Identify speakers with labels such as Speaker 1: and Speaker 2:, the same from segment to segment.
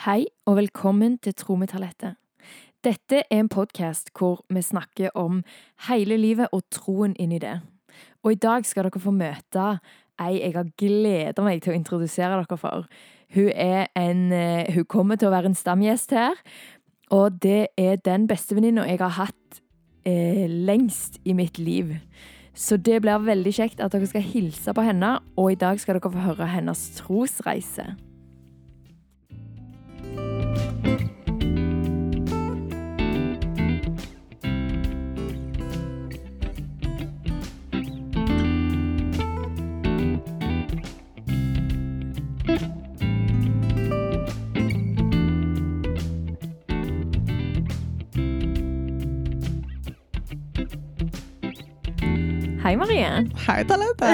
Speaker 1: Hei og velkommen til Tro med. Dette er en podkast hvor vi snakker om hele livet og troen inni det. Og i dag skal dere få møte ei jeg har gleda meg til å introdusere dere for. Hun, en, eh, hun kommer til å være en stamgjest her, og det er den bestevenninna jeg har hatt eh, lengst i mitt liv. Så det blir veldig kjekt at dere skal hilse på henne, og i dag skal dere få høre hennes trosreise. Marie.
Speaker 2: Hei, Talente.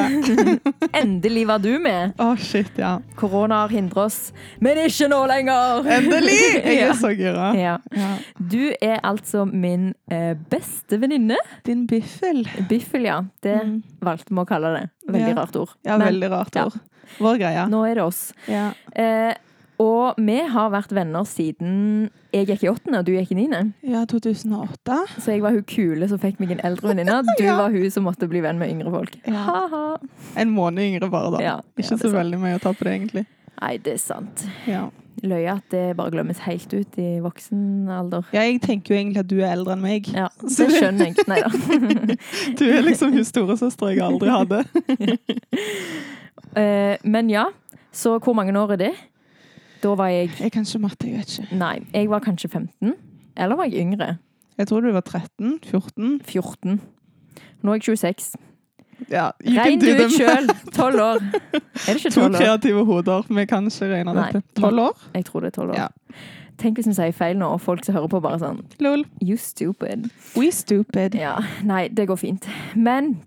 Speaker 1: Endelig var du med.
Speaker 2: Å, shit, ja.
Speaker 1: Korona har hindret oss, men ikke nå lenger!
Speaker 2: Endelig! Jeg er så gira.
Speaker 1: Ja.
Speaker 2: Ja.
Speaker 1: Du er altså min eh, beste venninne.
Speaker 2: Din biffel.
Speaker 1: Biffel, ja. Det
Speaker 2: Mm.
Speaker 1: valgte vi å kalle det. Veldig rart ord.
Speaker 2: Ja,
Speaker 1: Men
Speaker 2: veldig rart ord. Vår greie.
Speaker 1: Nå er det oss.
Speaker 2: Ja.
Speaker 1: Eh, og vi har vært venner siden jeg gikk i åttende, og du gikk i niende.
Speaker 2: ja, 2008.
Speaker 1: Så jeg var hun kule som fikk meg en eldre venninne. Du
Speaker 2: Ja.
Speaker 1: var hun som måtte bli venn med yngre folk.
Speaker 2: Ja.
Speaker 1: Ha-ha.
Speaker 2: En måned yngre bare, da.
Speaker 1: Ja,
Speaker 2: Ikke så
Speaker 1: sant.
Speaker 2: veldig mye å ta på det, egentlig.
Speaker 1: Nei, det er sant.
Speaker 2: Ja.
Speaker 1: Løye at det bare glemmes helt ut i voksen alder.
Speaker 2: ja, jeg tenker jo egentlig at du er eldre enn meg.
Speaker 1: Ja, det skjønner jeg. Nei da.
Speaker 2: Du er liksom hun storesøstera jeg aldri hadde.
Speaker 1: Eh, men ja, så hvor mange år er det? Da var jeg
Speaker 2: Jeg kan ikke matte, jeg vet ikke.
Speaker 1: Nei, jeg var kanskje 15. Eller var jeg yngre?
Speaker 2: Jeg tror du var 13? 14?
Speaker 1: 14. Nå er jeg 26.
Speaker 2: Ja,
Speaker 1: Regn du ut sjøl! 12 år. Er det ikke
Speaker 2: To
Speaker 1: 12 år?
Speaker 2: kreative hoder. Vi kan ikke regne
Speaker 1: Nei.
Speaker 2: dette. Tolv år?
Speaker 1: Jeg tror det er 12 år.
Speaker 2: Ja.
Speaker 1: Tenk hvis vi sier feil nå, og folk som hører på, bare sånn
Speaker 2: Lol.
Speaker 1: You stupid.
Speaker 2: We stupid.
Speaker 1: Ja, Nei, det går fint. Men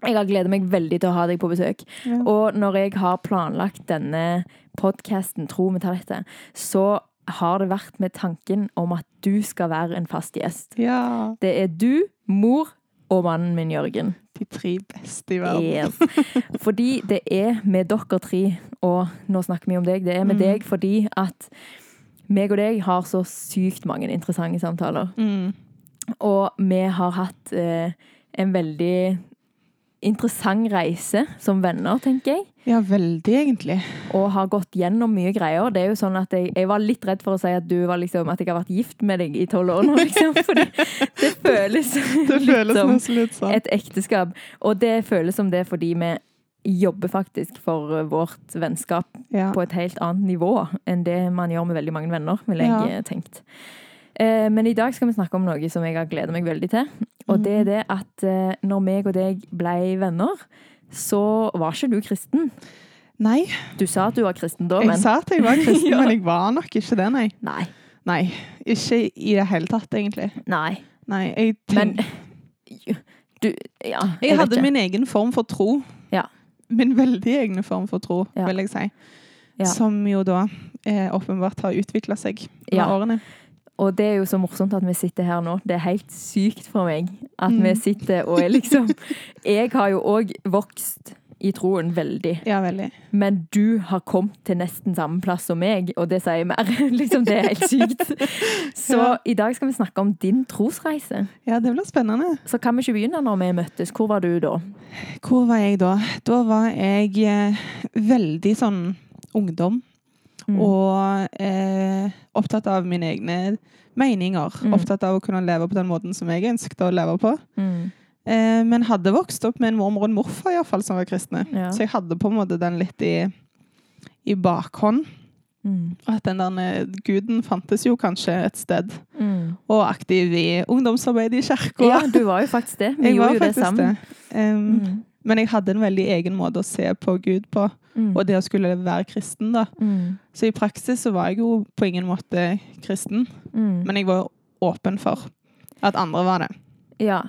Speaker 1: jeg har gledet meg veldig til å ha deg på besøk.
Speaker 2: Ja.
Speaker 1: Og når jeg har planlagt denne podkasten Tro vi tar dette, så har det vært med tanken om at du skal være en fast gjest.
Speaker 2: ja.
Speaker 1: Det er du, mor og mannen min Jørgen.
Speaker 2: De tre beste i verden.
Speaker 1: Yes. Fordi det er med dere tre, og nå snakker vi om deg, det er med
Speaker 2: Mm.
Speaker 1: deg fordi at meg og deg har så sykt mange interessante samtaler.
Speaker 2: Mm.
Speaker 1: Og vi har hatt eh, en veldig interessant reise som venner, tenker jeg.
Speaker 2: Ja, veldig, egentlig.
Speaker 1: Og har gått gjennom mye greier. Det er jo sånn at jeg, jeg var litt redd for å si at du var liksom At jeg har vært gift med deg i tolv år nå, liksom. Fordi det føles
Speaker 2: Det
Speaker 1: litt som
Speaker 2: litt sånn.
Speaker 1: et ekteskap. Og det føles som det fordi vi jobber faktisk for vårt vennskap
Speaker 2: Ja.
Speaker 1: på et helt annet nivå enn det man gjør med veldig mange venner, ville jeg
Speaker 2: Ja.
Speaker 1: eh, tenkt. Eh, Men i dag skal vi snakke om noe som jeg har gledet meg veldig til. Og det er det at eh, når meg og deg ble venner, så var ikke du kristen.
Speaker 2: Nei,
Speaker 1: Du sa at du var kristen da,
Speaker 2: jeg sa at jeg var kristen,
Speaker 1: Ja.
Speaker 2: men jeg var nok ikke det, nei.
Speaker 1: Nei.
Speaker 2: Nei, ikke i det hele tatt, egentlig.
Speaker 1: Nei.
Speaker 2: Nei, jeg
Speaker 1: Men du Ja.
Speaker 2: Jeg
Speaker 1: jeg
Speaker 2: hadde
Speaker 1: ikke.
Speaker 2: min egen form for tro.
Speaker 1: Ja.
Speaker 2: Min veldig egne form for tro,
Speaker 1: Ja.
Speaker 2: vil jeg si.
Speaker 1: Ja.
Speaker 2: Som jo da eh, åpenbart har utvikla seg med
Speaker 1: Ja.
Speaker 2: årene.
Speaker 1: Og det er jo så morsomt at vi sitter her nå. Det er helt sykt for meg at
Speaker 2: Mm.
Speaker 1: vi sitter og er liksom Jeg har jo òg vokst i troen veldig.
Speaker 2: Ja, veldig.
Speaker 1: Men du har kommet til nesten samme plass som meg, og det sier mer. liksom, det er helt sykt. Så
Speaker 2: Ja.
Speaker 1: i dag skal vi snakke om din trosreise.
Speaker 2: Ja, det blir spennende.
Speaker 1: Så kan vi ikke begynne når vi møttes. Hvor var du da?
Speaker 2: Hvor var jeg da? Da var jeg eh, veldig sånn ungdom.
Speaker 1: Mm.
Speaker 2: Og eh, opptatt av mine egne meninger.
Speaker 1: Mm.
Speaker 2: Opptatt av å kunne leve på den måten som jeg ønsket å leve på.
Speaker 1: Mm.
Speaker 2: Eh, men hadde vokst opp med en mormor og en morfar i hvert fall, som var kristne.
Speaker 1: Ja.
Speaker 2: Så jeg hadde på en måte den litt i, i bakhånd.
Speaker 1: Mm.
Speaker 2: At den der guden fantes jo kanskje et sted.
Speaker 1: Mm.
Speaker 2: Og aktiv i ungdomsarbeid i kirka.
Speaker 1: Ja, du var jo faktisk det. Vi
Speaker 2: jeg
Speaker 1: gjorde jo det sammen.
Speaker 2: det. Um. Men jeg hadde en veldig egen måte å se på Gud på,
Speaker 1: Mm.
Speaker 2: og det å skulle være kristen. da.
Speaker 1: Mm.
Speaker 2: Så i praksis så var jeg jo på ingen måte kristen,
Speaker 1: Mm.
Speaker 2: men jeg var åpen for at andre var det.
Speaker 1: Ja.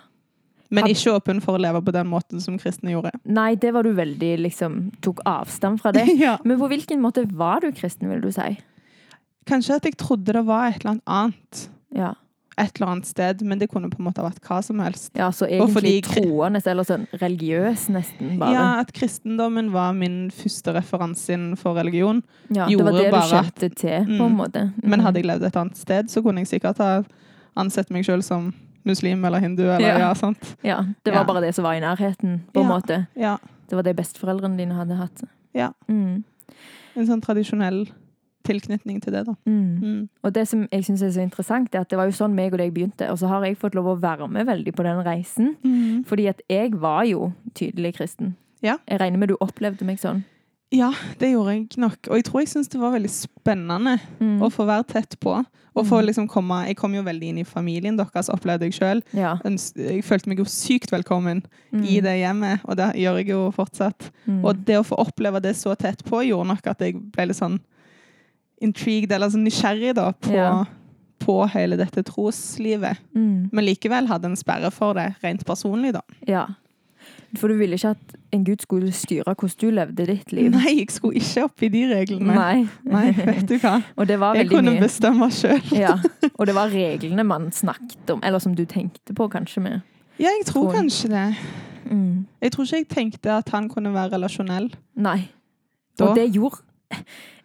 Speaker 2: Men ikke åpen for å leve på den måten som kristne gjorde.
Speaker 1: Nei, det var du veldig liksom Tok avstand fra det.
Speaker 2: ja.
Speaker 1: Men på hvilken måte var du kristen, vil du si?
Speaker 2: Kanskje at jeg trodde det var et eller annet annet.
Speaker 1: Ja.
Speaker 2: Et eller annet sted, men det kunne på en måte vært hva som helst.
Speaker 1: Ja, så egentlig
Speaker 2: fordi
Speaker 1: troende, eller sånn religiøs nesten, bare.
Speaker 2: Ja, at kristendommen var min første referanse innenfor religion.
Speaker 1: Ja, det var det du
Speaker 2: kjente at-
Speaker 1: til, på en
Speaker 2: Mm.
Speaker 1: måte.
Speaker 2: Men
Speaker 1: Mm.
Speaker 2: hadde jeg levd et annet sted, så kunne jeg sikkert ha ansett meg sjøl som muslim eller hindu. Eller,
Speaker 1: Ja.
Speaker 2: ja. sant?
Speaker 1: Ja, det var
Speaker 2: Ja.
Speaker 1: bare det som var i nærheten, på en
Speaker 2: Ja.
Speaker 1: måte.
Speaker 2: Ja.
Speaker 1: Det var det besteforeldrene dine hadde hatt.
Speaker 2: Ja.
Speaker 1: Mm.
Speaker 2: En sånn tradisjonell tilknytning til det, da.
Speaker 1: Mm.
Speaker 2: Mm.
Speaker 1: Og det som jeg syns er så interessant, er at det var jo sånn meg og deg begynte. Og så har jeg fått lov å være med veldig på den reisen.
Speaker 2: Mm.
Speaker 1: Fordi at jeg var jo tydelig kristen.
Speaker 2: Ja.
Speaker 1: Jeg regner med du opplevde meg sånn.
Speaker 2: Ja, det gjorde jeg nok. Og jeg tror jeg syns det var veldig spennende
Speaker 1: Mm.
Speaker 2: å få være tett på. Og få
Speaker 1: Mm.
Speaker 2: liksom komme Jeg kom jo veldig inn i familien deres, opplevde jeg sjøl.
Speaker 1: Ja.
Speaker 2: Jeg følte meg jo sykt velkommen
Speaker 1: Mm.
Speaker 2: i det hjemmet, og det gjør jeg jo fortsatt.
Speaker 1: Mm.
Speaker 2: Og det å få oppleve det så tett på, gjorde nok at jeg ble litt sånn intrigued, eller sånn nysgjerrig, da, på,
Speaker 1: Ja.
Speaker 2: på hele dette troslivet.
Speaker 1: mm.
Speaker 2: Men likevel hadde en sperre for det, rent personlig, da.
Speaker 1: Ja. For du ville ikke at en gud skulle styre hvordan du levde ditt liv.
Speaker 2: Nei, jeg skulle ikke opp i de reglene.
Speaker 1: Nei.
Speaker 2: Nei, vet du hva.
Speaker 1: Og det var
Speaker 2: Jeg kunne
Speaker 1: mye.
Speaker 2: bestemme sjøl.
Speaker 1: Ja. Og det var reglene man snakket om, eller som du tenkte på, kanskje med.
Speaker 2: Ja, jeg tror
Speaker 1: troen.
Speaker 2: kanskje det.
Speaker 1: Mm.
Speaker 2: Jeg tror ikke jeg tenkte at han kunne være relasjonell.
Speaker 1: Nei.
Speaker 2: Da.
Speaker 1: Og det gjorde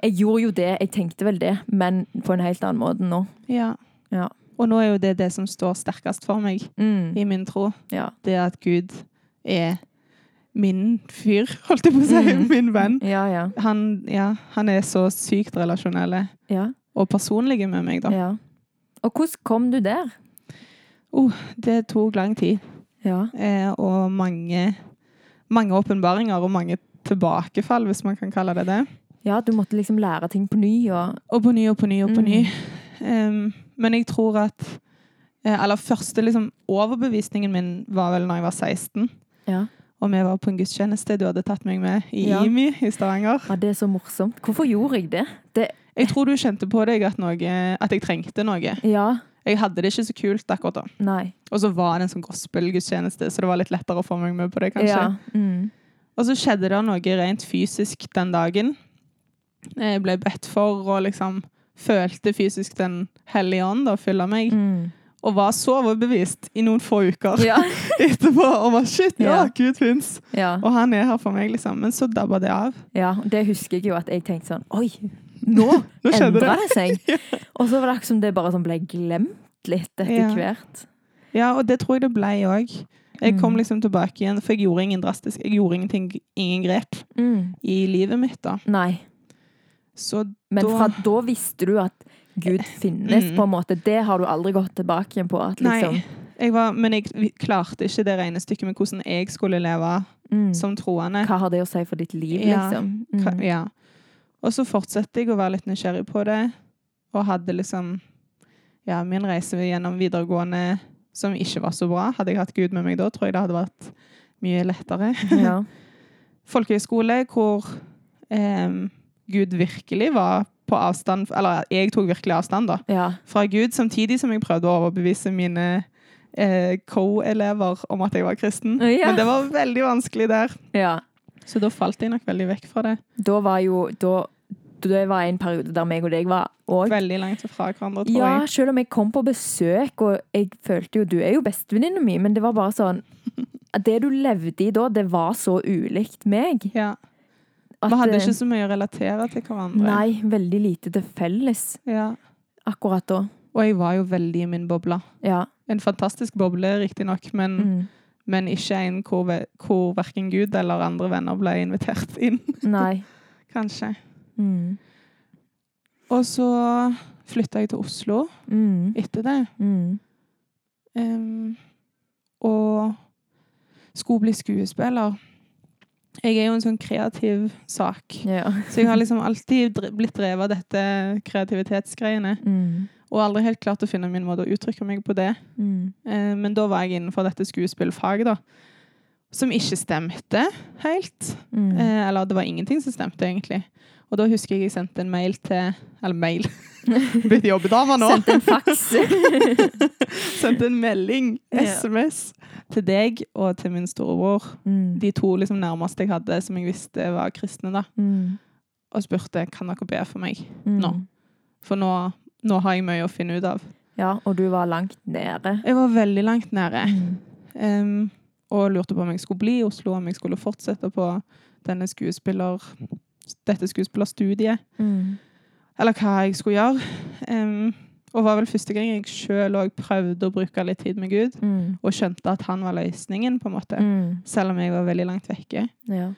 Speaker 1: Jeg gjorde jo det, jeg tenkte vel det, men på en helt annen måte nå.
Speaker 2: Ja.
Speaker 1: Ja.
Speaker 2: Og nå er jo det det som står sterkest for meg
Speaker 1: Mm.
Speaker 2: i min tro.
Speaker 1: Ja.
Speaker 2: Det at Gud er min fyr, holdt jeg på å si.
Speaker 1: Mm.
Speaker 2: Min venn.
Speaker 1: Ja, ja.
Speaker 2: Han, ja, han er så sykt relasjonell
Speaker 1: Ja.
Speaker 2: og personlig med meg, da.
Speaker 1: ja. Og hvordan kom du der?
Speaker 2: Det tok lang tid.
Speaker 1: Ja.
Speaker 2: Eh, og mange, mange åpenbaringer og mange tilbakefall, hvis man kan kalle det det.
Speaker 1: Ja, du måtte liksom lære ting på ny og
Speaker 2: Og på ny og på ny og på
Speaker 1: Mm.
Speaker 2: ny. Um, men jeg tror at eh, Eller første liksom, overbevisningen min var vel når jeg var 16.
Speaker 1: Ja.
Speaker 2: Og vi var på en gudstjeneste du hadde tatt meg med i
Speaker 1: Ja.
Speaker 2: IMI i Stavanger.
Speaker 1: ja, det er så morsomt. Hvorfor gjorde jeg det? det
Speaker 2: Jeg tror du kjente på deg at, noe, at jeg trengte noe.
Speaker 1: ja.
Speaker 2: Jeg hadde det ikke så kult akkurat da.
Speaker 1: Nei.
Speaker 2: Og så var det en sånn gospelgudstjeneste, så det var litt lettere å få meg med på det, kanskje.
Speaker 1: Ja. Mm.
Speaker 2: Og så skjedde det noe rent fysisk den dagen. Jeg ble bedt for og liksom følte fysisk Den hellige ånd da fylle meg.
Speaker 1: Mm.
Speaker 2: Og var så overbevist i noen få uker
Speaker 1: Ja.
Speaker 2: etterpå. Og var shit, ja,
Speaker 1: Ja.
Speaker 2: Gud fins!
Speaker 1: ja.
Speaker 2: Og han er her for meg, liksom. Men så dabba det av.
Speaker 1: Ja, det husker jeg jo at jeg tenkte sånn Oi, nå
Speaker 2: Nå
Speaker 1: endra
Speaker 2: det.
Speaker 1: det seg! Og så var det akkurat som det bare sånn ble glemt litt etter
Speaker 2: Ja.
Speaker 1: hvert.
Speaker 2: Ja, og det tror jeg det ble òg. Jeg kom
Speaker 1: Mm.
Speaker 2: liksom tilbake igjen, for jeg gjorde ingen drastisk Jeg gjorde ingenting, ingen grep
Speaker 1: Mm.
Speaker 2: i livet mitt, da.
Speaker 1: Nei.
Speaker 2: Så
Speaker 1: Men fra da visste du at Gud finnes,
Speaker 2: Mm.
Speaker 1: på en måte. Det har du aldri gått tilbake igjen på. At liksom,
Speaker 2: Nei. Jeg var, men jeg klarte ikke det regnestykket med hvordan jeg skulle leve
Speaker 1: mm.
Speaker 2: som troende.
Speaker 1: Hva har det å si for ditt liv,
Speaker 2: Ja.
Speaker 1: liksom? Mm.
Speaker 2: Ja. Og så fortsatte jeg å være litt nysgjerrig på det, og hadde liksom ja, min reise gjennom videregående som ikke var så bra. Hadde jeg hatt Gud med meg da, tror jeg det hadde vært mye lettere.
Speaker 1: Ja.
Speaker 2: Folkehøyskole hvor em, Gud virkelig var på avstand, eller jeg tok virkelig avstand da,
Speaker 1: ja.
Speaker 2: fra Gud, samtidig som jeg prøvde å overbevise mine eh, co-elever om at jeg var kristen.
Speaker 1: Ja.
Speaker 2: Men det var veldig vanskelig der.
Speaker 1: ja.
Speaker 2: Så da falt jeg nok veldig vekk fra det.
Speaker 1: Da var jo da, Det var en periode der meg og deg var og,
Speaker 2: Veldig langt fra hverandre, tror
Speaker 1: Ja,
Speaker 2: jeg.
Speaker 1: selv om jeg kom på besøk, og jeg følte jo Du er jo bestevenninna mi, men det var bare sånn Det du levde i da, det var så ulikt meg.
Speaker 2: Ja.
Speaker 1: At,
Speaker 2: Vi hadde
Speaker 1: eh,
Speaker 2: ikke så mye å relatere til hverandre.
Speaker 1: Nei, veldig lite til felles
Speaker 2: Ja.
Speaker 1: akkurat da.
Speaker 2: Og jeg var jo veldig i min boble.
Speaker 1: Ja.
Speaker 2: En fantastisk boble, riktignok, men,
Speaker 1: Mm.
Speaker 2: men ikke en hvor, hvor verken Gud eller andre venner ble invitert inn,
Speaker 1: Nei.
Speaker 2: kanskje.
Speaker 1: Mm.
Speaker 2: Og så flytta jeg til Oslo
Speaker 1: Mm.
Speaker 2: etter det.
Speaker 1: Mm.
Speaker 2: Um, og skulle bli skuespiller. Jeg er jo en sånn kreativ sak.
Speaker 1: Ja.
Speaker 2: Så jeg har liksom alltid blitt drevet av dette kreativitetsgreiene.
Speaker 1: Mm.
Speaker 2: Og aldri helt klart å finne min måte å uttrykke meg på det.
Speaker 1: Mm.
Speaker 2: Eh, men da var jeg innenfor dette skuespillfaget, da. Som ikke stemte helt.
Speaker 1: Mm.
Speaker 2: Eh, eller det var ingenting som stemte, egentlig. Og da husker jeg jeg sendte en mail til Eller mail. Blitt jobbedame nå.
Speaker 1: Sendte en faks.
Speaker 2: Sendte en melding,
Speaker 1: Ja.
Speaker 2: SMS, til deg og til min storebror.
Speaker 1: Mm.
Speaker 2: De to liksom nærmeste jeg hadde som jeg visste var kristne, da.
Speaker 1: Mm.
Speaker 2: Og spurte kan dere be for meg.
Speaker 1: Mm.
Speaker 2: Nå. For nå, nå har jeg mye å finne ut av.
Speaker 1: Ja, og du var langt nede.
Speaker 2: Jeg var veldig langt nede. Em, og lurte på om jeg skulle bli i Oslo, om jeg skulle fortsette på denne skuespiller, dette skuespillerstudiet,
Speaker 1: Mm.
Speaker 2: eller hva jeg skulle gjøre. Um, og var vel første gang jeg sjøl òg prøvde å bruke litt tid med Gud,
Speaker 1: Mm.
Speaker 2: og skjønte at han var løsningen, på en måte.
Speaker 1: Mm.
Speaker 2: Selv om jeg var veldig langt vekke.
Speaker 1: Ja.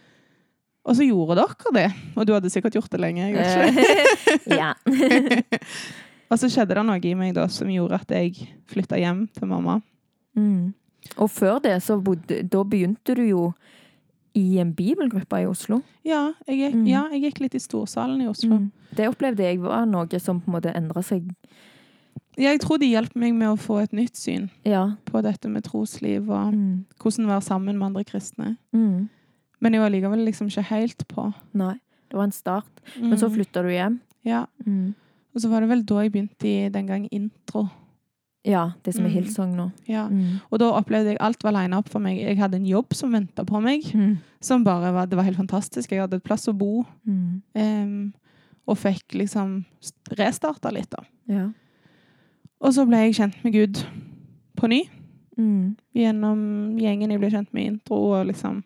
Speaker 2: Og så gjorde dere det. Og du hadde sikkert gjort det lenge. Ikke.
Speaker 1: ja.
Speaker 2: Og så skjedde det noe i meg da som gjorde at jeg flytta hjem til mamma.
Speaker 1: Mm. Og før det, så bodde, da begynte du jo i en bibelgruppe i Oslo.
Speaker 2: Ja, jeg gikk,
Speaker 1: Mm.
Speaker 2: ja, jeg gikk litt i storsalen i Oslo.
Speaker 1: Mm. Det opplevde jeg var noe som på en måte endra seg.
Speaker 2: Ja, jeg tror de hjalp meg med å få et nytt syn
Speaker 1: Ja.
Speaker 2: på dette med trosliv og
Speaker 1: Mm.
Speaker 2: hvordan være sammen med andre kristne.
Speaker 1: Mm.
Speaker 2: Men jeg var likevel liksom ikke helt på.
Speaker 1: Nei. Det var en start. Men så
Speaker 2: Mm.
Speaker 1: flytta du hjem.
Speaker 2: Ja,
Speaker 1: Mm.
Speaker 2: Og så var det vel da jeg begynte i den gang intro.
Speaker 1: Ja, det som er
Speaker 2: Mm.
Speaker 1: Hillsong nå.
Speaker 2: Ja.
Speaker 1: Mm.
Speaker 2: Og da opplevde jeg alt var lina opp for meg. Jeg hadde en jobb som venta på meg.
Speaker 1: Mm.
Speaker 2: Som bare var, Det var helt fantastisk. Jeg hadde et plass å bo.
Speaker 1: Mm.
Speaker 2: Um, og fikk liksom restarta litt, da.
Speaker 1: Ja.
Speaker 2: Og så ble jeg kjent med Gud på ny.
Speaker 1: Mm.
Speaker 2: Gjennom gjengen jeg ble kjent med i intro. og liksom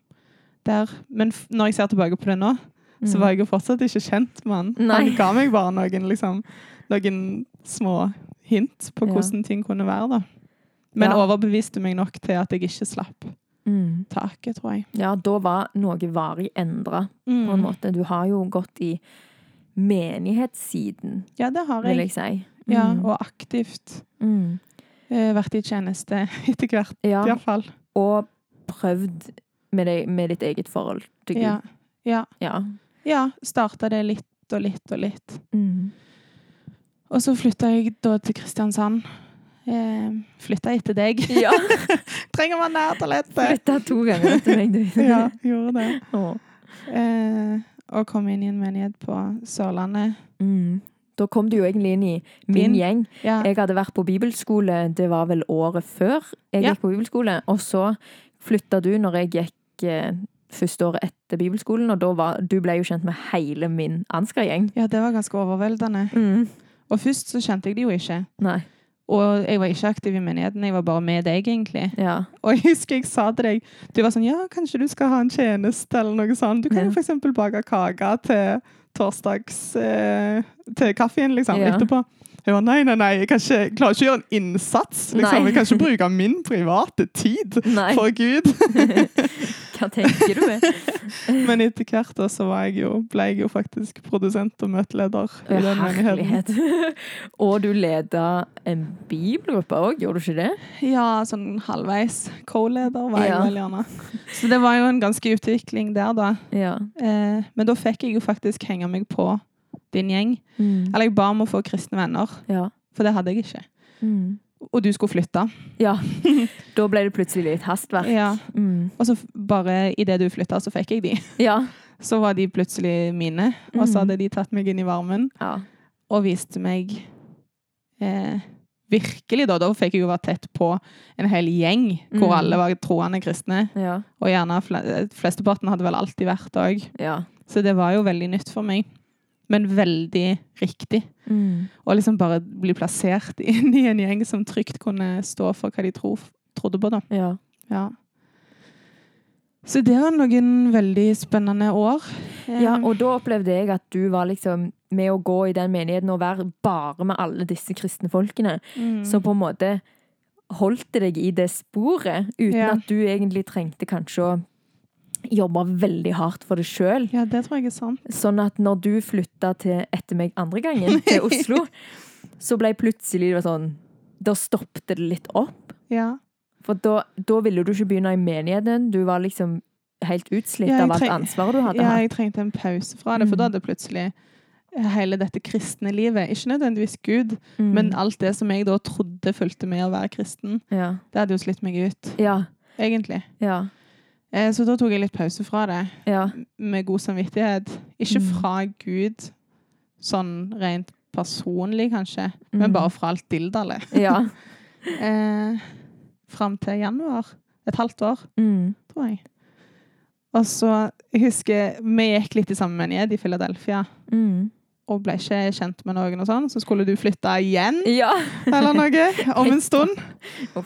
Speaker 2: der. Men når jeg ser tilbake på det nå, så
Speaker 1: Mm.
Speaker 2: var jeg jo fortsatt ikke kjent med han.
Speaker 1: Nei.
Speaker 2: Han ga meg bare noen, liksom, noen små hint på
Speaker 1: Ja.
Speaker 2: hvordan ting kunne være. da. Men
Speaker 1: Ja.
Speaker 2: overbeviste meg nok til at jeg ikke slapp
Speaker 1: Mm.
Speaker 2: taket, tror jeg.
Speaker 1: Ja, da var noe varig endra, på en
Speaker 2: Mm.
Speaker 1: måte. Du har jo gått i menighetssiden,
Speaker 2: Ja, det har
Speaker 1: vil
Speaker 2: jeg.
Speaker 1: si. Mm.
Speaker 2: Ja,
Speaker 1: Mm.
Speaker 2: og aktivt
Speaker 1: Mm.
Speaker 2: eh, vært i tjeneste etter hvert,
Speaker 1: Ja,
Speaker 2: iallfall.
Speaker 1: og prøvd med, deg, med ditt eget forhold til Gud.
Speaker 2: Ja. ja.
Speaker 1: Ja.
Speaker 2: ja Starta det litt og litt og litt.
Speaker 1: Mm.
Speaker 2: Og så flytta jeg da til Kristiansand. Eh, flytta etter deg.
Speaker 1: ja.
Speaker 2: Trenger man nær toalettet!
Speaker 1: Flytta to ganger etter meg, du.
Speaker 2: Ja, gjorde det.
Speaker 1: Oh.
Speaker 2: Eh, og kom inn i en menighet på Sørlandet.
Speaker 1: Mm. Da kom du jo egentlig inn i min
Speaker 2: Din-
Speaker 1: gjeng.
Speaker 2: Ja,
Speaker 1: Jeg hadde vært på bibelskole, det var vel året før jeg
Speaker 2: Ja.
Speaker 1: gikk på bibelskole. Og så flytta du når jeg gikk eh, første året etter bibelskolen, og var, du ble jo kjent med hele min Ansgar-gjeng.
Speaker 2: ja, det var ganske overveldende.
Speaker 1: Mm.
Speaker 2: Og først så kjente jeg det jo ikke.
Speaker 1: Nei.
Speaker 2: Og jeg var ikke aktiv i menigheten, jeg var bare med deg, egentlig.
Speaker 1: Ja.
Speaker 2: Og jeg husker jeg sa til deg Du var sånn Ja, kanskje du skal ha en tjeneste, eller noe sånt. Du kan jo for eksempel bake kake til torsdags eh, Til kaffen, liksom,
Speaker 1: Ja.
Speaker 2: etterpå. Jeg var nei, nei, nei, jeg, ikke, jeg klarer ikke å gjøre en innsats. Liksom. Jeg kan ikke bruke min private tid
Speaker 1: Nei,
Speaker 2: for Gud.
Speaker 1: hva tenker du med?
Speaker 2: Men etter hvert da, så var jeg jo, ble jeg jo faktisk produsent og møteleder i den menigheten.
Speaker 1: Og du leda en bibelgruppe òg, gjorde du ikke det?
Speaker 2: Ja, sånn halvveis. Co-leder var jeg
Speaker 1: Ja.
Speaker 2: vel gjerne. Så det var jo en ganske utvikling der, da.
Speaker 1: Ja.
Speaker 2: Eh, men da fikk jeg jo faktisk henge meg på din gjeng.
Speaker 1: Mm.
Speaker 2: Eller jeg ba om å få kristne venner,
Speaker 1: Ja.
Speaker 2: for det hadde jeg ikke.
Speaker 1: Mm.
Speaker 2: Og du skulle flytte.
Speaker 1: ja. Da ble det plutselig litt hastverk.
Speaker 2: Ja.
Speaker 1: Mm.
Speaker 2: Og så bare idet du flytta, så fikk jeg de.
Speaker 1: Ja.
Speaker 2: Så var de plutselig mine, og så
Speaker 1: Mm.
Speaker 2: hadde de tatt meg inn i varmen
Speaker 1: ja.
Speaker 2: og viste meg eh, Virkelig, da. Da fikk jeg jo være tett på en hel gjeng hvor
Speaker 1: Mm.
Speaker 2: alle var troende kristne.
Speaker 1: Ja.
Speaker 2: Og gjerne fle flesteparten hadde vel alltid vært òg.
Speaker 1: ja.
Speaker 2: Så det var jo veldig nytt for meg. Men veldig riktig.
Speaker 1: Mm.
Speaker 2: Og liksom bare bli plassert inn i en gjeng som trygt kunne stå for hva de tro, trodde på, da.
Speaker 1: ja.
Speaker 2: Ja. Så det var noen veldig spennende år.
Speaker 1: Ja,
Speaker 2: Eh,
Speaker 1: og da opplevde jeg at du var liksom med å gå i den menigheten og være bare med alle disse kristne folkene.
Speaker 2: mm.
Speaker 1: Så på en måte holdt det deg i det sporet, uten
Speaker 2: Ja.
Speaker 1: at du egentlig trengte kanskje å jobbe veldig hardt for det sjøl.
Speaker 2: Ja, det tror jeg er sant.
Speaker 1: Sånn at når du flytta til etter meg andre gangen, til Oslo, så ble plutselig det sånn Da stoppet det litt opp.
Speaker 2: Ja.
Speaker 1: For da, da ville du ikke begynne i menigheten. Du var liksom helt utslitt
Speaker 2: Ja,
Speaker 1: av alt ansvaret du hadde
Speaker 2: ja, jeg trengte en pause fra det, for
Speaker 1: Mm.
Speaker 2: da hadde plutselig hele dette kristne livet, ikke nødvendigvis Gud,
Speaker 1: Mm.
Speaker 2: men alt det som jeg da trodde fulgte med å være kristen,
Speaker 1: ja.
Speaker 2: det hadde jo slitt meg ut,
Speaker 1: Ja.
Speaker 2: egentlig.
Speaker 1: Ja.
Speaker 2: Eh, Så da tok jeg litt pause fra det,
Speaker 1: Ja.
Speaker 2: med god samvittighet. Ikke
Speaker 1: Mm.
Speaker 2: fra Gud, sånn rent personlig kanskje,
Speaker 1: Mm.
Speaker 2: men bare fra alt dildalet.
Speaker 1: ja.
Speaker 2: Eh, Fram til januar. Et halvt år,
Speaker 1: Mm.
Speaker 2: tror jeg. Og så jeg husker Vi gikk litt i samme menighet i Philadelphia.
Speaker 1: Mm.
Speaker 2: og ble ikke kjent med noen og sånn, så skulle du flytte igjen
Speaker 1: Ja.
Speaker 2: eller noe om en stund.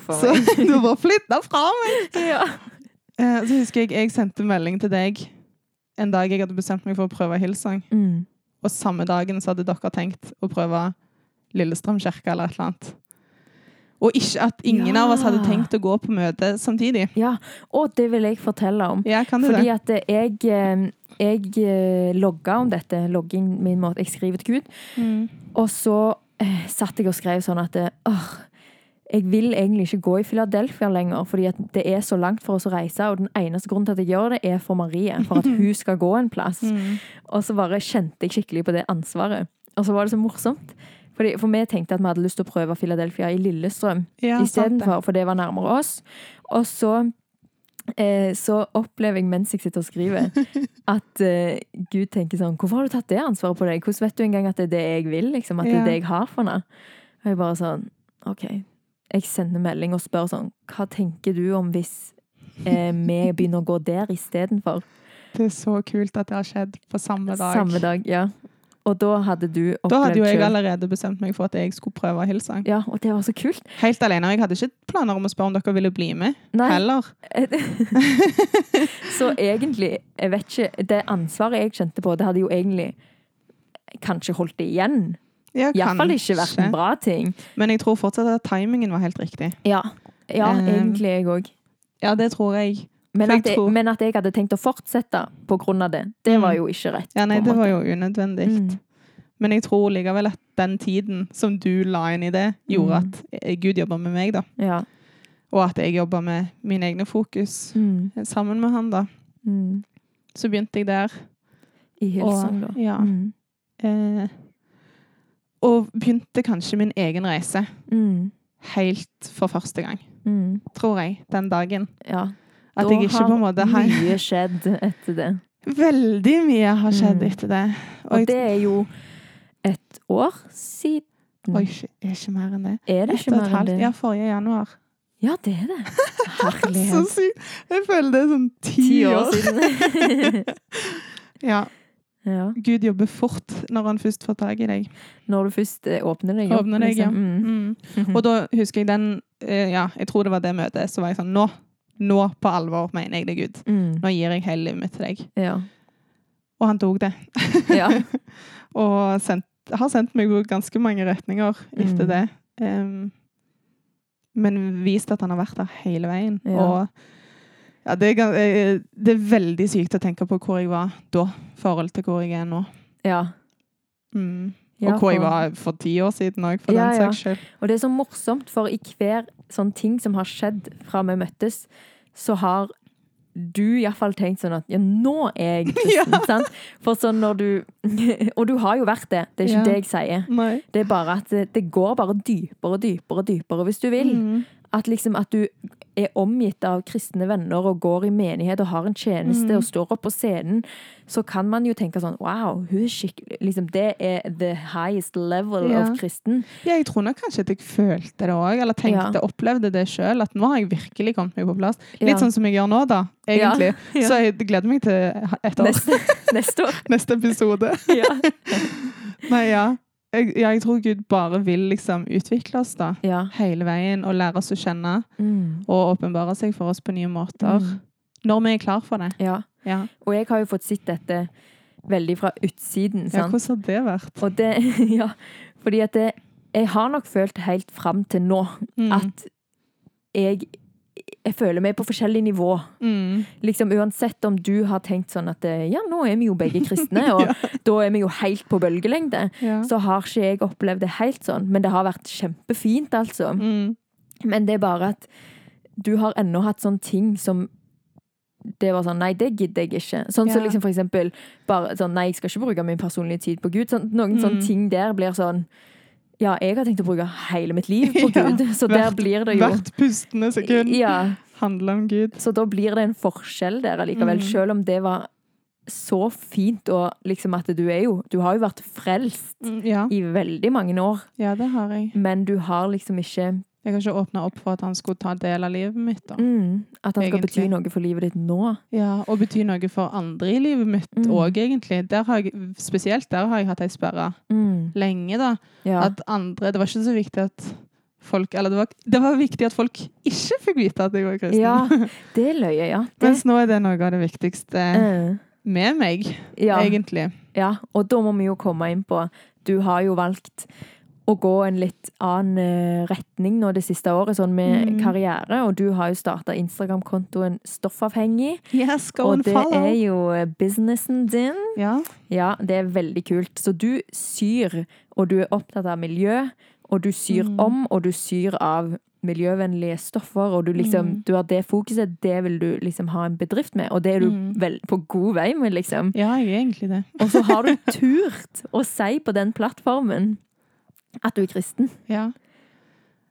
Speaker 2: Så du bare flytta fra meg!
Speaker 1: Ja.
Speaker 2: Eh, Så husker jeg jeg sendte melding til deg en dag jeg hadde bestemt meg for å prøve Hillsong.
Speaker 1: Mm.
Speaker 2: Og samme dagen så hadde dere tenkt å prøve Lillestrøm kirke eller et eller annet. Og ikke at ingen
Speaker 1: Ja.
Speaker 2: av oss hadde tenkt å gå på møte samtidig.
Speaker 1: ja. Og det vil jeg fortelle om.
Speaker 2: Ja, kan du
Speaker 1: Fordi
Speaker 2: det?
Speaker 1: at jeg, eh, jeg eh, logga om dette. Logging min måte. Jeg skriver til Gud.
Speaker 2: Mm.
Speaker 1: Og så satt jeg og skrev sånn at åh, jeg vil egentlig ikke gå i Philadelphia lenger, fordi det er så langt for oss å reise. Og den eneste grunnen til at jeg gjør det, er for Marie. For at hun skal gå en plass.
Speaker 2: Mm.
Speaker 1: Og så bare kjente jeg skikkelig på det ansvaret. Og så var det så morsomt. Fordi, for vi tenkte at vi hadde lyst til å prøve Philadelphia i Lillestrøm
Speaker 2: Ja,
Speaker 1: istedenfor, for det var nærmere oss. Og så, eh, så opplever jeg mens jeg sitter og skriver, at eh, Gud tenker sånn Hvorfor har du tatt det ansvaret på deg? Hvordan vet du engang at det er det jeg vil? Liksom, at det er det jeg har for deg? Og jeg bare sånn OK. Jeg sender melding og spør sånn Hva tenker du om hvis eh, vi begynner å gå der istedenfor?
Speaker 2: Det er så kult at det har skjedd på samme dag.
Speaker 1: Samme dag, ja. Og da hadde du opplevd
Speaker 2: Da hadde jo jeg allerede bestemt meg for at jeg skulle prøve å hilse.
Speaker 1: Ja, og det var så kult.
Speaker 2: Helt alene. Jeg hadde ikke planer om å spørre om dere ville bli med
Speaker 1: Nei.
Speaker 2: heller.
Speaker 1: så egentlig, jeg vet ikke Det ansvaret jeg kjente på, det hadde jo egentlig kanskje holdt det igjen.
Speaker 2: Ja,
Speaker 1: Iallfall ikke vært en bra ting.
Speaker 2: Men jeg tror fortsatt at timingen var helt riktig.
Speaker 1: Ja, ja
Speaker 2: Um,
Speaker 1: egentlig jeg òg.
Speaker 2: Ja, det tror jeg.
Speaker 1: Men, at jeg- men at jeg hadde tenkt å fortsette på grunn av det, det
Speaker 2: Mm.
Speaker 1: var jo ikke rett.
Speaker 2: Ja, nei, det var jo unødvendig.
Speaker 1: Mm.
Speaker 2: Men jeg tror likevel at den tiden som du la inn i det, gjorde
Speaker 1: Mm.
Speaker 2: at eh, Gud jobba med meg, da.
Speaker 1: Ja.
Speaker 2: Og at jeg jobba med mine egne fokus
Speaker 1: Mm.
Speaker 2: sammen med han, da.
Speaker 1: Mm.
Speaker 2: Så begynte jeg der.
Speaker 1: I hilsen da.
Speaker 2: Ja,
Speaker 1: Mm.
Speaker 2: eh, og begynte kanskje min egen reise
Speaker 1: Mm.
Speaker 2: helt for første gang,
Speaker 1: Mm.
Speaker 2: tror jeg, den dagen.
Speaker 1: Ja.
Speaker 2: At
Speaker 1: Da
Speaker 2: jeg ikke på en måte
Speaker 1: har mye skjedd etter det.
Speaker 2: Veldig mye har skjedd
Speaker 1: Mm.
Speaker 2: etter det.
Speaker 1: Og
Speaker 2: og
Speaker 1: det er jo et år siden.
Speaker 2: Oi, er ikke mer enn det.
Speaker 1: Er det ikke mer enn
Speaker 2: halvt.
Speaker 1: det?
Speaker 2: Ja, forrige januar.
Speaker 1: Ja, det er det.
Speaker 2: Så sykt. Jeg føler det er sånn ti,
Speaker 1: Ti år
Speaker 2: år.
Speaker 1: siden.
Speaker 2: Ja,
Speaker 1: ja.
Speaker 2: Gud jobber fort når han først får tak i deg.
Speaker 1: Når du først eh, åpner deg opp.
Speaker 2: Åpner deg, ja.
Speaker 1: liksom. Mm.
Speaker 2: Mm. Og da husker jeg den eh, Ja, jeg tror det var det møtet. Så var jeg sånn Nå, nå på alvor mener jeg det, Gud.
Speaker 1: Mm.
Speaker 2: Nå gir jeg hele livet mitt til deg.
Speaker 1: Ja.
Speaker 2: Og han tok det.
Speaker 1: ja.
Speaker 2: Og sendt, har sendt meg på ganske mange retninger etter
Speaker 1: Mm.
Speaker 2: det. Um, men vist at han har vært der hele veien.
Speaker 1: Ja.
Speaker 2: Og ja, det, er, eh, det er veldig sykt å tenke på hvor jeg var da, i forhold til hvor jeg er nå.
Speaker 1: ja.
Speaker 2: Mm.
Speaker 1: Ja,
Speaker 2: og hvor jeg var for ti år siden òg, for
Speaker 1: Ja,
Speaker 2: den saks skyld.
Speaker 1: Og det er så morsomt, for i hver sånn ting som har skjedd fra vi møttes, så har du iallfall tenkt sånn at ja, nå er jeg kristen. sant? For sånn når du Og du har jo vært det, det er ikke
Speaker 2: Ja.
Speaker 1: det jeg sier.
Speaker 2: Nei.
Speaker 1: Det er bare at det, det går bare dypere og dypere og dypere hvis du vil.
Speaker 2: Mm.
Speaker 1: At liksom at du er omgitt av kristne venner og går i menighet og har en tjeneste
Speaker 2: Mm.
Speaker 1: og står opp på scenen, så kan man jo tenke sånn Wow, hun er skikkelig liksom, Det er the highest level
Speaker 2: Ja.
Speaker 1: of kristen.
Speaker 2: Ja, jeg tror nok kanskje at jeg følte det òg, eller tenkte,
Speaker 1: Ja.
Speaker 2: opplevde det sjøl. At nå har jeg virkelig kommet meg på plass.
Speaker 1: Ja.
Speaker 2: Litt sånn som jeg gjør nå, da, egentlig.
Speaker 1: Ja.
Speaker 2: Så jeg gleder meg til et år.
Speaker 1: Neste, neste år.
Speaker 2: Neste episode.
Speaker 1: Ja.
Speaker 2: Nei, ja. Jeg, jeg tror Gud bare vil liksom utvikle oss da,
Speaker 1: ja.
Speaker 2: hele veien, og lære oss å kjenne,
Speaker 1: Mm.
Speaker 2: og åpenbare seg for oss på nye måter.
Speaker 1: Mm.
Speaker 2: Når vi er klar for det.
Speaker 1: ja.
Speaker 2: Ja.
Speaker 1: Og jeg har jo fått sett dette veldig fra utsiden.
Speaker 2: ja,
Speaker 1: Sant?
Speaker 2: hvordan har det vært?
Speaker 1: Og det Ja, fordi at det Jeg har nok følt helt fram til nå
Speaker 2: Mm.
Speaker 1: at jeg jeg føler meg på forskjellig nivå.
Speaker 2: mm.
Speaker 1: Liksom Uansett om du har tenkt sånn at eh, ja, nå er vi jo begge kristne, og da er vi jo helt på bølgelengde,
Speaker 2: ja.
Speaker 1: så har ikke jeg opplevd det helt sånn. Men det har vært kjempefint, altså.
Speaker 2: Mm.
Speaker 1: Men det er bare at du har ennå hatt sånne ting som det var sånn, nei, det gidder jeg ikke. Sånn som
Speaker 2: Ja.
Speaker 1: liksom for eksempel, bare sånn, nei, jeg skal ikke bruke min personlige tid på Gud. Sånn, noen
Speaker 2: Mm.
Speaker 1: sånne ting der blir sånn, ja, jeg har tenkt å bruke hele mitt liv på
Speaker 2: Ja,
Speaker 1: Gud. Så der
Speaker 2: hvert-
Speaker 1: blir det jo,
Speaker 2: Hvert pustende sekund
Speaker 1: ja,
Speaker 2: handler om Gud.
Speaker 1: så da blir det en forskjell der allikevel,
Speaker 2: Mm.
Speaker 1: selv om det var så fint, og liksom at du er jo, du har jo vært frelst
Speaker 2: Ja.
Speaker 1: i veldig mange år,
Speaker 2: ja, det har jeg.
Speaker 1: men du har liksom ikke
Speaker 2: Jeg har ikke åpna opp for at han skulle ta del av livet mitt. da.
Speaker 1: Mm. At han skal bety noe for livet ditt nå.
Speaker 2: Ja, Og bety noe for andre i livet mitt
Speaker 1: Mm.
Speaker 2: egentlig. Der har jeg, spesielt der har jeg hatt ei sperre
Speaker 1: Mm.
Speaker 2: lenge. da.
Speaker 1: Ja.
Speaker 2: At andre, Det var ikke så viktig at folk Eller det var, det var viktig at folk ikke fikk vite at jeg var kristen.
Speaker 1: ja, det er løye, ja. Det,
Speaker 2: Mens nå er det noe av det viktigste
Speaker 1: eh,
Speaker 2: med meg,
Speaker 1: ja.
Speaker 2: egentlig.
Speaker 1: Ja, og da må vi jo komme inn på Du har jo valgt å gå en litt annen eh, retning nå det siste året, sånn med
Speaker 2: Mm.
Speaker 1: karriere. Og du har jo starta Instagram-kontoen Stoffavhengig.
Speaker 2: Yes, go
Speaker 1: Og
Speaker 2: and
Speaker 1: det
Speaker 2: follow.
Speaker 1: er jo eh, businessen din.
Speaker 2: Ja.
Speaker 1: Ja, det er veldig kult. Så du syr, og du er opptatt av miljø, og du syr
Speaker 2: Mm.
Speaker 1: om, og du syr av miljøvennlige stoffer, og du liksom
Speaker 2: Mm.
Speaker 1: Du har det fokuset, det vil du liksom ha en bedrift med, og det er du
Speaker 2: Mm.
Speaker 1: vel på god vei med, liksom.
Speaker 2: ja, jeg er egentlig det.
Speaker 1: Og så har du turt å si på den plattformen at du er kristen.
Speaker 2: Ja.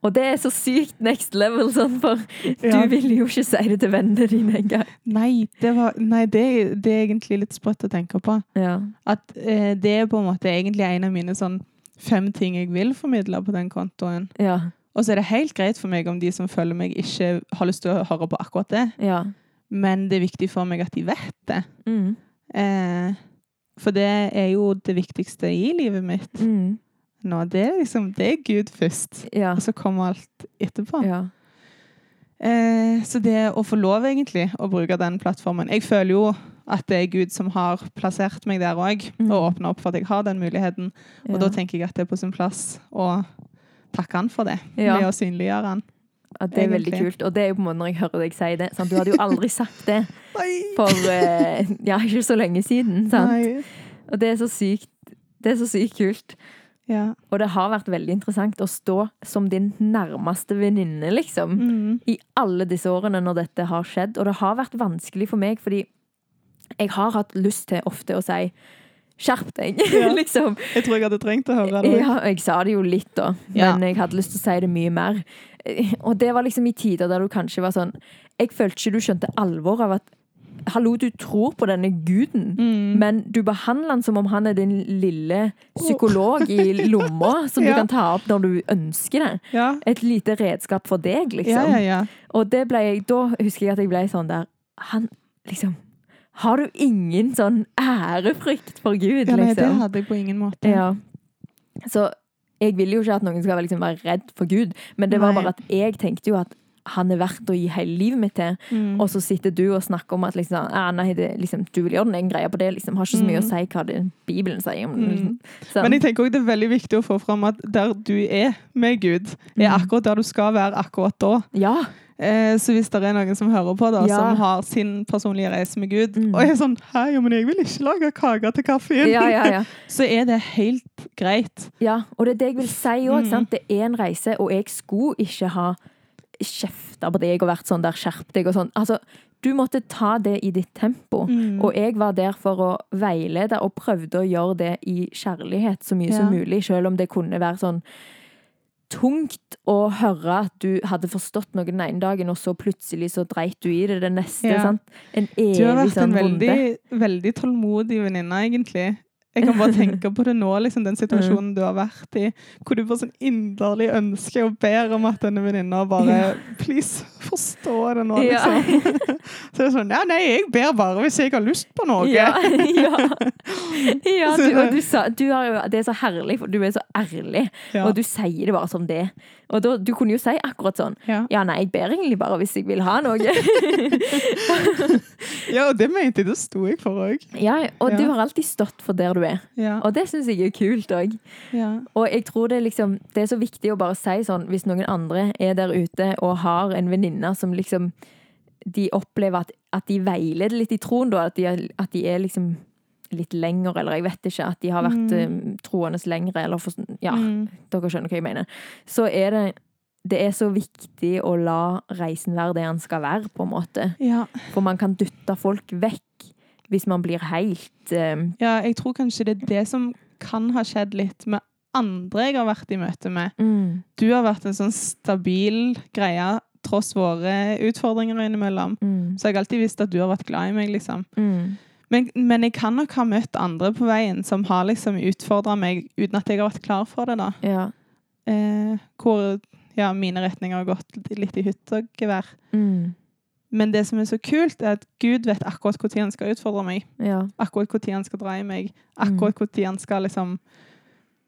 Speaker 1: Og det er så sykt next level, sånn, for
Speaker 2: Ja.
Speaker 1: du ville jo ikke si det til vennene dine engang.
Speaker 2: Nei, det, var, nei det, det er egentlig litt sprøtt å tenke på.
Speaker 1: Ja.
Speaker 2: At eh, det er på en måte egentlig en av mine sånn fem ting jeg vil formidle på den kontoen.
Speaker 1: Ja.
Speaker 2: Og så er det helt greit for meg om de som følger meg, ikke har lyst til å høre på akkurat det.
Speaker 1: Ja.
Speaker 2: Men det er viktig for meg at de vet det.
Speaker 1: Mm.
Speaker 2: Eh, for det er jo det viktigste i livet mitt
Speaker 1: Mm.
Speaker 2: Nå. Det er liksom, det er Gud først.
Speaker 1: Ja.
Speaker 2: Og så kommer alt etterpå.
Speaker 1: ja.
Speaker 2: Eh, så det å få lov egentlig å bruke den plattformen Jeg føler jo at det er Gud som har plassert meg der òg,
Speaker 1: Mm.
Speaker 2: og åpna opp for at jeg har den muligheten. Og
Speaker 1: ja.
Speaker 2: da tenker jeg at det er på sin plass å takke han for det,
Speaker 1: Ja.
Speaker 2: med å synliggjøre han.
Speaker 1: Ja, det er veldig kult. Og det er jo på en måte når jeg hører deg si det. Sant? Du hadde jo aldri sagt det for eh, ja, ikke så lenge siden. Sant?
Speaker 2: Nei.
Speaker 1: Og det er så sykt. Det er så sykt kult.
Speaker 2: Ja.
Speaker 1: Og det har vært veldig interessant å stå som din nærmeste venninne, liksom.
Speaker 2: Mm.
Speaker 1: I alle disse årene når dette har skjedd. Og det har vært vanskelig for meg, fordi jeg har hatt lyst til ofte å si Skjerp deg!
Speaker 2: Ja.
Speaker 1: liksom.
Speaker 2: Jeg tror jeg hadde trengt å høre det.
Speaker 1: Ja, jeg sa det jo litt, da.
Speaker 2: Ja.
Speaker 1: Men jeg hadde lyst til å si det mye mer. Eh, Og det var liksom i tider der du kanskje var sånn Jeg følte ikke du skjønte alvoret av at Hallo, du tror på denne guden,
Speaker 2: Mm.
Speaker 1: men du behandler han som om han er din lille psykolog i lomma, som du kan ta opp når du ønsker det.
Speaker 2: Ja.
Speaker 1: Et lite redskap for deg, liksom.
Speaker 2: ja, ja.
Speaker 1: Og det ble jeg, da husker jeg at jeg ble sånn der Han, liksom Har du ingen sånn ærefrykt for Gud,
Speaker 2: ja nei, det
Speaker 1: liksom?
Speaker 2: hadde jeg på ingen måte.
Speaker 1: Ja. Så jeg vil jo ikke at noen skal liksom være redd for Gud, men det var
Speaker 2: Nei.
Speaker 1: bare at jeg tenkte jo at han er verdt å gi hele livet mitt til.
Speaker 2: Mm.
Speaker 1: Og så sitter du og snakker om at liksom, ah, nei, det, liksom, du vil gjøre den egen greia på det. Liksom. Har ikke så mye å
Speaker 2: Mm.
Speaker 1: si hva det, Bibelen sier om det.
Speaker 2: Mm.
Speaker 1: Liksom.
Speaker 2: Men jeg tenker også det er veldig viktig å få fram at der du er med Gud, er
Speaker 1: Mm.
Speaker 2: akkurat der du skal være akkurat da.
Speaker 1: ja,
Speaker 2: Eh, så hvis det er noen som hører på, da,
Speaker 1: Ja.
Speaker 2: som har sin personlige reise med Gud,
Speaker 1: Mm.
Speaker 2: og er sånn Hei, men jeg vil ikke lage kake til kaffen,
Speaker 1: ja, ja, ja.
Speaker 2: så er det helt greit.
Speaker 1: ja. Og det er det jeg vil si òg.
Speaker 2: Mm.
Speaker 1: Det er en reise, og jeg skulle ikke ha kjefta på deg og vært sånn der skjerp deg og sånn. Altså, du måtte ta det i ditt tempo.
Speaker 2: Mm.
Speaker 1: Og jeg var der for å veilede og prøvde å gjøre det i kjærlighet så mye som mulig, selv om det kunne være sånn tungt å høre at du hadde forstått noe den ene dagen, og så plutselig så dreit du i det den neste.
Speaker 2: Ja.
Speaker 1: Sant? En
Speaker 2: Du har vært en
Speaker 1: sånn
Speaker 2: veldig, veldig tålmodig venninne, egentlig. Jeg kan bare tenke på det nå, liksom, den situasjonen du har vært i, hvor du bare sånn inderlig ønsker og ber om at denne venninna bare Please, forstå det nå,
Speaker 1: Ja.
Speaker 2: liksom. Så det er sånn Ja, nei, jeg ber bare hvis jeg har lyst på noe.
Speaker 1: Ja, ja. ja du, og du sa, du jo, det er så herlig, for du er så ærlig,
Speaker 2: Ja.
Speaker 1: og du sier det bare som det. Og da, du kunne jo si akkurat sånn
Speaker 2: Ja.
Speaker 1: Ja, nei, jeg ber egentlig bare hvis jeg vil ha noe.
Speaker 2: ja, og det mente jeg, det sto jeg for òg.
Speaker 1: ja, og
Speaker 2: Ja.
Speaker 1: du har alltid stått for der du er.
Speaker 2: Ja.
Speaker 1: Og det syns jeg er kult òg.
Speaker 2: Ja.
Speaker 1: Og jeg tror det, liksom, det er så viktig å bare si sånn hvis noen andre er der ute og har en venninne som liksom De opplever at, at de veileder litt i troen, da. At de, er- at de er liksom litt lenger, eller jeg vet ikke. At de har vært
Speaker 2: Mm.
Speaker 1: eh, troende lengre, eller for, Ja,
Speaker 2: Mm.
Speaker 1: dere skjønner hva jeg mener. Så er det det er så viktig å la reisen være det den skal være, på en måte.
Speaker 2: ja.
Speaker 1: For man kan dytte folk vekk hvis man blir helt uh...
Speaker 2: Ja, jeg tror kanskje det er det som kan ha skjedd litt med andre jeg har vært i møte med.
Speaker 1: mm,
Speaker 2: Du har vært en sånn stabil greie tross våre utfordringer innimellom.
Speaker 1: mm,
Speaker 2: Så jeg har alltid visst at du har vært glad i meg, liksom.
Speaker 1: mm,
Speaker 2: Men, men jeg kan nok ha møtt andre på veien som har liksom utfordra meg uten at jeg har vært klar for det, da.
Speaker 1: Ja.
Speaker 2: Eh, hvor ja, mine retninger har gått litt i hytt og gevær.
Speaker 1: Mm.
Speaker 2: Men det som er så kult, er at Gud vet akkurat når han skal utfordre meg.
Speaker 1: Ja.
Speaker 2: Akkurat når han skal dra i meg. Akkurat når han skal liksom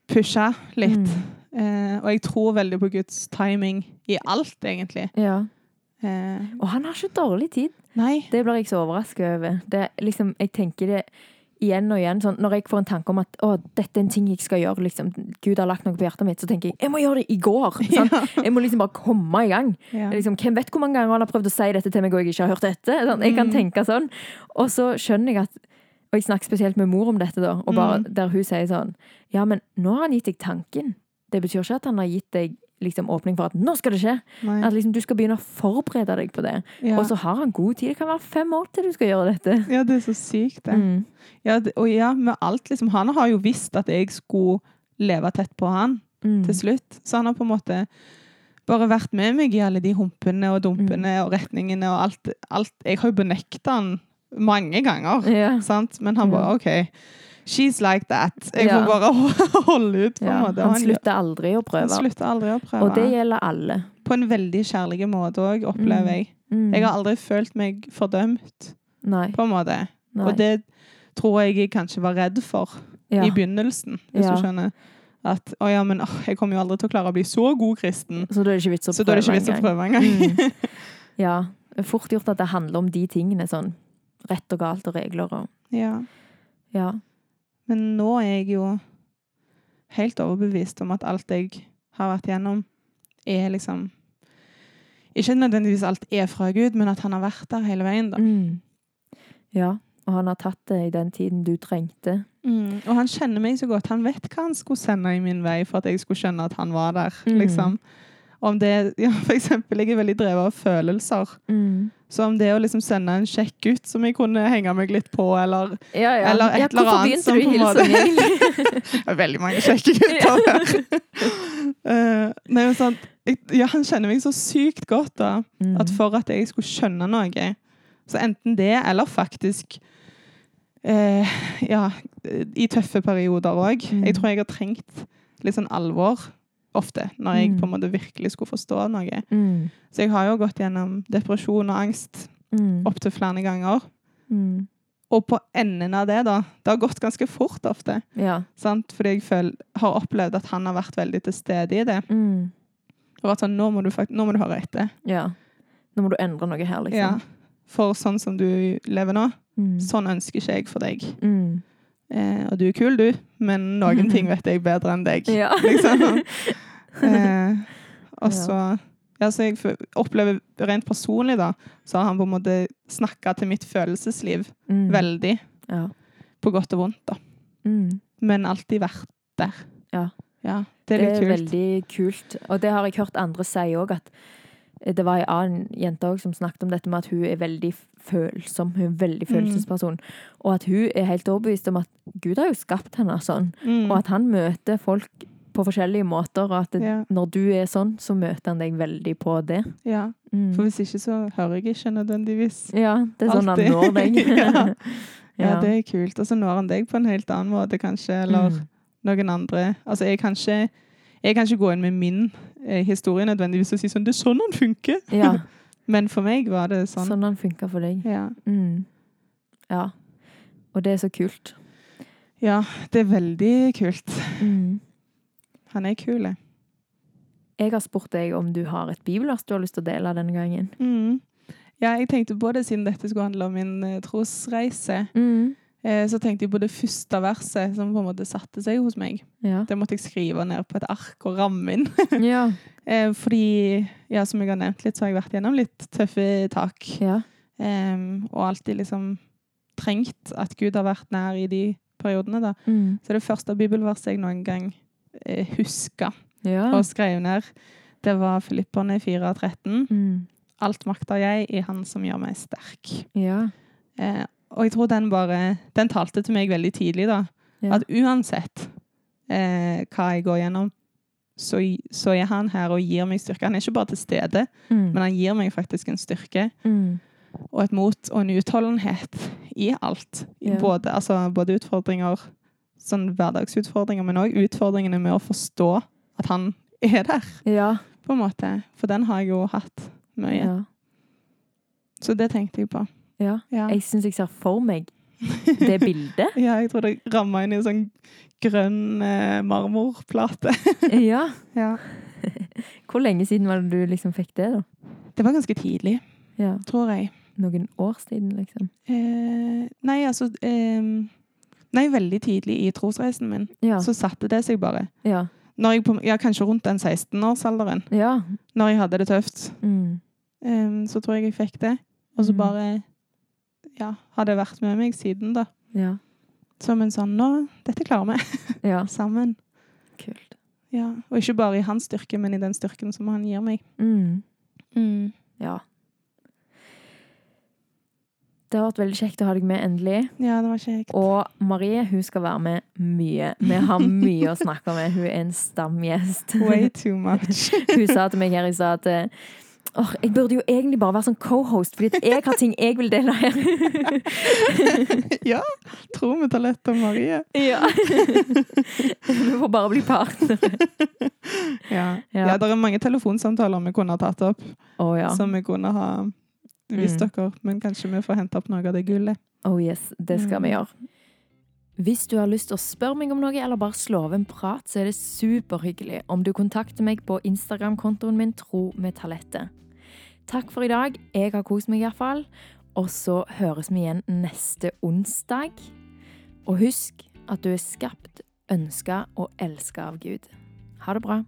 Speaker 2: pushe litt.
Speaker 1: Mm.
Speaker 2: Eh, og jeg tror veldig på Guds timing i alt, egentlig.
Speaker 1: ja.
Speaker 2: Eh,
Speaker 1: Og han har ikke dårlig tid.
Speaker 2: nei.
Speaker 1: Det blir jeg så overrasket over. Det, liksom, jeg tenker det igjen og igjen. Sånn, når jeg får en tanke om at å, dette er en ting jeg skal gjøre, liksom, Gud har lagt noe på hjertet mitt, så tenker jeg jeg må gjøre det i går. Sant? Jeg må liksom bare komme i gang.
Speaker 2: Ja.
Speaker 1: Liksom, hvem vet hvor mange ganger han har prøvd å si dette til meg, og jeg ikke har hørt dette? Sånn, jeg kan
Speaker 2: Mm.
Speaker 1: tenke sånn. Og så skjønner jeg at Og jeg snakker spesielt med mor om dette, da, og bare,
Speaker 2: Mm.
Speaker 1: der hun sier sånn Ja, men nå har han gitt deg tanken. Det betyr ikke at han har gitt deg liksom, åpning for at nå skal det skje.
Speaker 2: Nei.
Speaker 1: At liksom, du skal begynne å forberede deg på det.
Speaker 2: Ja.
Speaker 1: Og så har han god tid. Det kan være fem år til du skal gjøre dette.
Speaker 2: ja, det er så sykt, det.
Speaker 1: Mm.
Speaker 2: Ja, det, og ja, med alt liksom. Han har jo visst at jeg skulle leve tett på han
Speaker 1: Mm.
Speaker 2: til slutt. Så han har på en måte bare vært med meg i alle de humpene og dumpene og retningene og alt. alt. Jeg har jo benekta han mange ganger,
Speaker 1: Ja.
Speaker 2: sant? men han bare OK. She's like that. Jeg får bare holde ut, på en måte.
Speaker 1: Han slutter aldri å prøve.
Speaker 2: han slutter aldri å prøve.
Speaker 1: Og det gjelder alle.
Speaker 2: På en veldig kjærlig måte òg, opplever
Speaker 1: Mm.
Speaker 2: jeg.
Speaker 1: Mm.
Speaker 2: Jeg har aldri følt meg fordømt,
Speaker 1: Nei.
Speaker 2: på en måte.
Speaker 1: nei.
Speaker 2: Og det tror jeg jeg kanskje var redd for
Speaker 1: ja.
Speaker 2: i begynnelsen, hvis
Speaker 1: Ja.
Speaker 2: du skjønner. At å ja, men å, jeg kommer jo aldri til å klare å bli så god kristen.
Speaker 1: Så da er det ikke vits å
Speaker 2: ikke vits å prøve engang.
Speaker 1: Mm. Ja. Fort gjort at det handler om de tingene. Sånn rett og galt og regler og
Speaker 2: Ja.
Speaker 1: Ja.
Speaker 2: Men nå er jeg jo helt overbevist om at alt jeg har vært gjennom, er liksom Ikke nødvendigvis alt er fra Gud, men at han har vært der hele veien. da.
Speaker 1: Mm. Ja. Og han har tatt det i den tiden du trengte.
Speaker 2: Mm. Og han kjenner meg så godt. Han vet hva han skulle sende i min vei for at jeg skulle skjønne at han var der.
Speaker 1: Mm.
Speaker 2: liksom. Om det, ja, for eksempel, Jeg er veldig drevet av følelser.
Speaker 1: Mm.
Speaker 2: Så om det å liksom sende en kjekk gutt som jeg kunne henge meg litt på, eller
Speaker 1: Ja, ja.
Speaker 2: Eller et eller annet som på en måte- Det er veldig mange kjekke gutter her. Eh, nei, men sant, jeg, ja, han kjenner meg så sykt godt da,
Speaker 1: Mm.
Speaker 2: at for at jeg skulle skjønne noe, så enten det, eller faktisk eh, Ja, i tøffe perioder òg.
Speaker 1: Mm.
Speaker 2: Jeg tror jeg har trengt litt sånn alvor ofte, når jeg
Speaker 1: Mm.
Speaker 2: på en måte virkelig skulle forstå noe.
Speaker 1: Mm.
Speaker 2: Så jeg har jo gått gjennom depresjon og angst
Speaker 1: Mm.
Speaker 2: opptil flere ganger.
Speaker 1: Mm.
Speaker 2: Og på enden av det, da Det har gått ganske fort ofte.
Speaker 1: Ja.
Speaker 2: Sant? Fordi jeg føl, har opplevd at han har vært veldig til stede i det.
Speaker 1: Mm.
Speaker 2: Og vært sånn, nå må du, fakt nå må du høre etter.
Speaker 1: ja. Nå må du endre noe her, liksom.
Speaker 2: Ja. For sånn som du lever nå,
Speaker 1: Mm.
Speaker 2: sånn ønsker ikke jeg for deg.
Speaker 1: Mm.
Speaker 2: Eh, og du er kul, du, men noen ting vet jeg bedre enn deg.
Speaker 1: Ja.
Speaker 2: Liksom. Eh, og så ja, så jeg opplever rent personlig, da, så har han på en måte snakka til mitt følelsesliv
Speaker 1: Mm.
Speaker 2: veldig.
Speaker 1: Ja.
Speaker 2: På godt og vondt, da.
Speaker 1: Mm.
Speaker 2: Men alltid vært der.
Speaker 1: Ja.
Speaker 2: ja det
Speaker 1: Det
Speaker 2: er kult.
Speaker 1: veldig kult. Og det har jeg hørt andre si òg, at det var ei annen jente også som snakket om dette med at hun er veldig følsom. Hun er en veldig
Speaker 2: Mm.
Speaker 1: følelsesperson. Og at hun er helt overbevist om at Gud har jo skapt henne sånn.
Speaker 2: Mm.
Speaker 1: Og at han møter folk på forskjellige måter, og at det,
Speaker 2: Ja.
Speaker 1: når du er sånn, så møter han deg veldig på det.
Speaker 2: ja.
Speaker 1: Mm.
Speaker 2: For hvis ikke, så hører jeg ikke nødvendigvis.
Speaker 1: Ja, det er sånn han når deg.
Speaker 2: Ja. Ja,
Speaker 1: Ja.
Speaker 2: det er kult. Og så når han deg på en helt annen måte, kanskje, eller
Speaker 1: Mm.
Speaker 2: noen andre. Altså, jeg kan ikke, jeg kan ikke gå inn med min eh, historie nødvendigvis og si sånn, det er sånn han funker.
Speaker 1: Ja,
Speaker 2: Men for meg var det sånn.
Speaker 1: sånn han funka for deg.
Speaker 2: Ja.
Speaker 1: Mm. Ja. Og det er så kult.
Speaker 2: ja, det er veldig kult.
Speaker 1: Mm.
Speaker 2: Han er kul, jeg.
Speaker 1: Har spurt deg om du har et bibelvers du har lyst til å dele denne gangen.
Speaker 2: Mm. Ja, jeg tenkte både siden dette skulle handle om min eh, trosreise.
Speaker 1: Mm.
Speaker 2: Eh, så tenkte jeg på det første verset som på en måte satte seg hos meg.
Speaker 1: Ja.
Speaker 2: Det måtte jeg skrive ned på et ark og ramme inn.
Speaker 1: ja.
Speaker 2: eh, fordi, ja, som jeg har nevnt litt, så har jeg vært gjennom litt tøffe tak.
Speaker 1: Ja.
Speaker 2: Em, og alltid liksom trengt at Gud har vært nær i de periodene. da.
Speaker 1: Mm.
Speaker 2: Så det første bibelverset jeg noen gang eh, huska
Speaker 1: Ja.
Speaker 2: og skrev ned, det var Filipperne 4,13.
Speaker 1: Mm.
Speaker 2: Alt makter jeg i Han som gjør meg sterk.
Speaker 1: Ja.
Speaker 2: Eh, og jeg tror den bare Den talte til meg veldig tidlig, da.
Speaker 1: Ja.
Speaker 2: At uansett eh, hva jeg går gjennom, så, så er han her og gir meg styrke. Han er ikke bare til stede,
Speaker 1: Mm.
Speaker 2: men han gir meg faktisk en styrke
Speaker 1: Mm.
Speaker 2: og et mot og en utholdenhet i alt.
Speaker 1: Ja.
Speaker 2: Både, altså, både utfordringer, sånn hverdagsutfordringer, men òg utfordringene med å forstå at han er der,
Speaker 1: Ja.
Speaker 2: på en måte. For den har jeg jo hatt mye.
Speaker 1: Ja.
Speaker 2: Så det tenkte jeg på.
Speaker 1: ja.
Speaker 2: Ja.
Speaker 1: Jeg syns jeg ser for meg det bildet.
Speaker 2: ja, jeg tror det ramma inn i en sånn grønn eh, marmorplate.
Speaker 1: Ja.
Speaker 2: ja.
Speaker 1: Hvor lenge siden var det du liksom fikk det, da?
Speaker 2: Det var ganske tidlig,
Speaker 1: Ja.
Speaker 2: tror jeg.
Speaker 1: Noen år siden, liksom?
Speaker 2: Eh, nei, altså eh, Nei, veldig tidlig i trosreisen min.
Speaker 1: Ja.
Speaker 2: Så satte det seg bare.
Speaker 1: Ja.
Speaker 2: På, ja, kanskje rundt den 16-årsalderen,
Speaker 1: ja.
Speaker 2: når jeg hadde det tøft,
Speaker 1: Mm.
Speaker 2: Um, så tror jeg jeg fikk det. Og så
Speaker 1: mm.
Speaker 2: bare ja, har det vært med meg siden, da.
Speaker 1: Ja.
Speaker 2: Som en sånn Nå, dette klarer vi
Speaker 1: Ja.
Speaker 2: sammen.
Speaker 1: Kult.
Speaker 2: Ja. Og ikke bare i hans styrke, men i den styrken som han gir meg.
Speaker 1: Mm.
Speaker 2: Mm.
Speaker 1: Ja. Det har vært veldig kjekt å ha deg med endelig.
Speaker 2: Ja, det var kjekt.
Speaker 1: Og Marie hun skal være med mye. Vi har mye å snakke med. Hun er en stamgjest.
Speaker 2: Way too much.
Speaker 1: Hun sa til meg her i stad at oh, jeg burde jo egentlig bare være sånn co-host, fordi jeg har ting jeg vil dele her.
Speaker 2: ja. Tror vi tar lett av Marie.
Speaker 1: ja. Vi får bare bli partnere.
Speaker 2: Ja.
Speaker 1: Ja.
Speaker 2: ja, det er mange telefonsamtaler vi kunne ha tatt opp,
Speaker 1: oh, ja.
Speaker 2: som vi kunne ha Mm.
Speaker 1: hvis mm.
Speaker 2: dere Men kanskje vi får hente opp noe av det gullet.
Speaker 1: Oh yes, det skal
Speaker 2: mm.
Speaker 1: vi gjøre. Hvis du har lyst til å spørre meg om noe, eller bare slå av en prat, så er det superhyggelig om du kontakter meg på Instagram-kontoen min Tro med talettet. Takk for i dag. Jeg har kost meg iallfall. Og så høres vi igjen neste onsdag. Og husk at du er skapt, ønska og elska av Gud. Ha det bra.